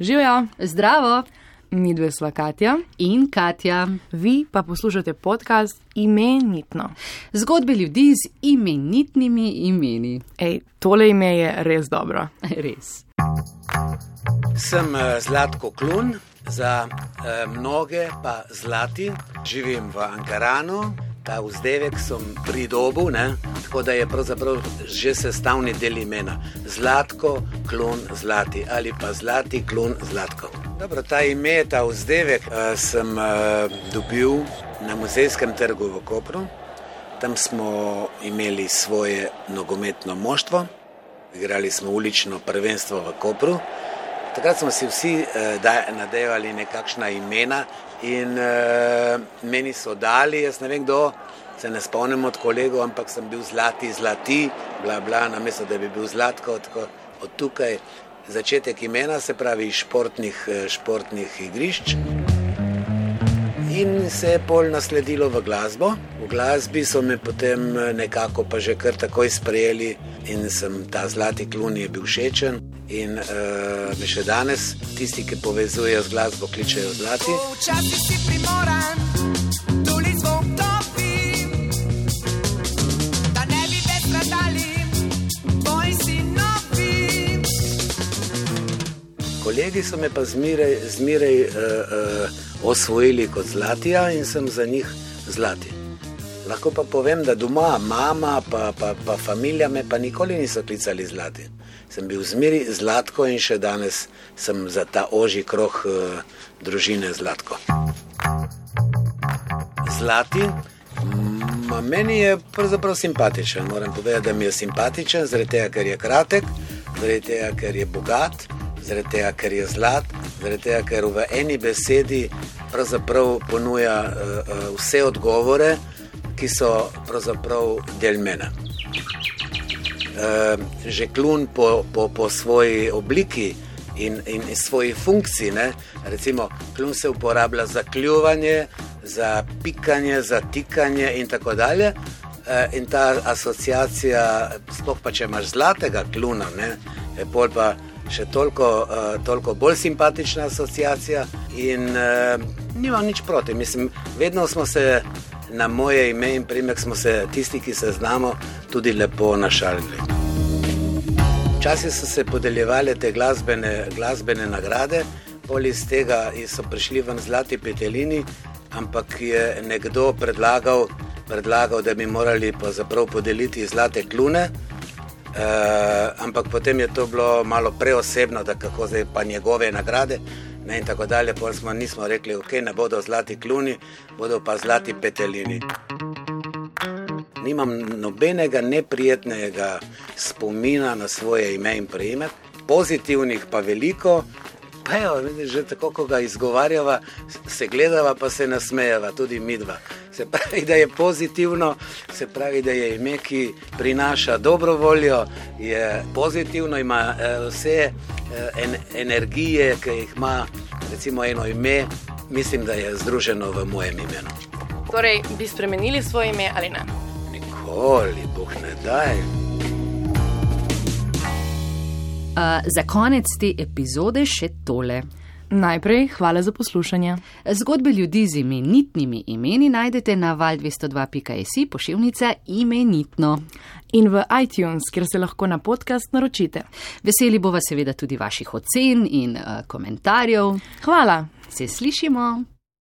Živijo, Zdravo mi dve sva Katja, in Katja. vi pa poslušate podcast Imenitno. Zgodbe ljudi z imenitnimi imeni. Ej, tole ime je res dobro. Res. Sem eh, Zlatko Klun, za eh, mnoge pa Zlati. Živim v Ankaranu, ta vzdevek sem pridobil, ne? tako da je pravzaprav že sestavni del imena. Zlatko, Klun, Zlati ali pa Zlati, Klun, Zlatko. Dobro, ta ime, ta vzdevek eh, sem eh, dobil na muzejskem trgu v Kopru. Tam smo imeli svoje nogometno moštvo, igrali smo ulično prvenstvo v Kopru. Takrat smo si vsi eh, nadejali nekakšna imena in eh, meni so dali, jaz ne vem kdo, se ne spomnim od kolegov, ampak sem bil zlati, zlati, bla bla, namesto da bi bil zlatko, tako od tukaj začetek imena, se pravi športnih, eh, športnih igrišč. In se je pol nasledilo v glasbo. V glasbi so me potem eh, nekako pa že kar takoj sprejeli in sem ta zlati klun je bil všečen. In uh, me še danes tisti, ki povezujejo z glasbo, kličejo zlati. Včasih si primoran, tuli zvok topi, da ne bi več stradali, tvoji sinovi. Kolegi so me pa zmeraj, zmeraj uh, uh, osvojili kot zlatija in sem za njih zlati. Lahko pa povem, da doma mama pa, pa, pa familija me pa nikoli niso klicali zlati. Sem bil zmeri zlatko in še danes sem za ta oži krog uh, družine zlatko. Zlati, ma meni je pravzaprav simpatičen. Moram povedati, da mi je simpatičen, zaradi tega, ker je kratek, zaradi tega, ker je bogat, zaradi tega, ker je zlat, zaradi tega, ker v eni besedi pravzaprav ponuja uh, uh, vse odgovore, ki so pravzaprav del mene. Uh, že klun po, po, po svoji obliki in, in svoji funkciji. Ne? Recimo, klun se uporablja za kljuvanje, za pikanje, za tikanje in tako dalje. Eh, In ta asociacija, sploh pa če imaš zlatega kluna, ne, je bolj pa še toliko, uh, toliko bolj simpatična asociacija. In nimam nič proti. Mislim, vedno smo se na moje ime in primek, smo se tisti, ki se znamo, tudi lepo našalili. Včasih so se podeljevale te glasbene, glasbene nagrade, pol iz tega so prišli ven zlati petelini, ampak je nekdo predlagal, predlagal da bi morali podeliti zlate klune. Uh, ampak potem je to bilo malo preosebno, da kako zdaj pa njegove nagrade. Ne, in tako dalje, pol smo nismo rekli, ok, ne bodo zlati kluni, bodo pa zlati petelini. Nimam nobenega neprijetnega spomina na svoje ime in priimek, pozitivnih pa veliko. Pa vidiš, že tako, ko ga izgovarjava, se gledava, pa se nasmejava, tudi midva. Se pravi, da je pozitivno, se pravi, da je ime, ki prinaša dobro voljo, je pozitivno, ima eh, vse eh, en, energije, ki jih ima recimo eno ime, mislim, da je združeno v mojem imenu. Torej, bi spremenili svoje ime ali ne? Nikoli, boh ne daj. Uh, za konec te epizode še tole. Najprej hvala za poslušanje. Zgodbe ljudi z imenitnimi imeni najdete na val202.js pošiljnica imenitno. In v iTunes, kjer se lahko na podcast naročite. Veseli bova seveda tudi vaših ocen in uh, komentarjev. Hvala! Se slišimo!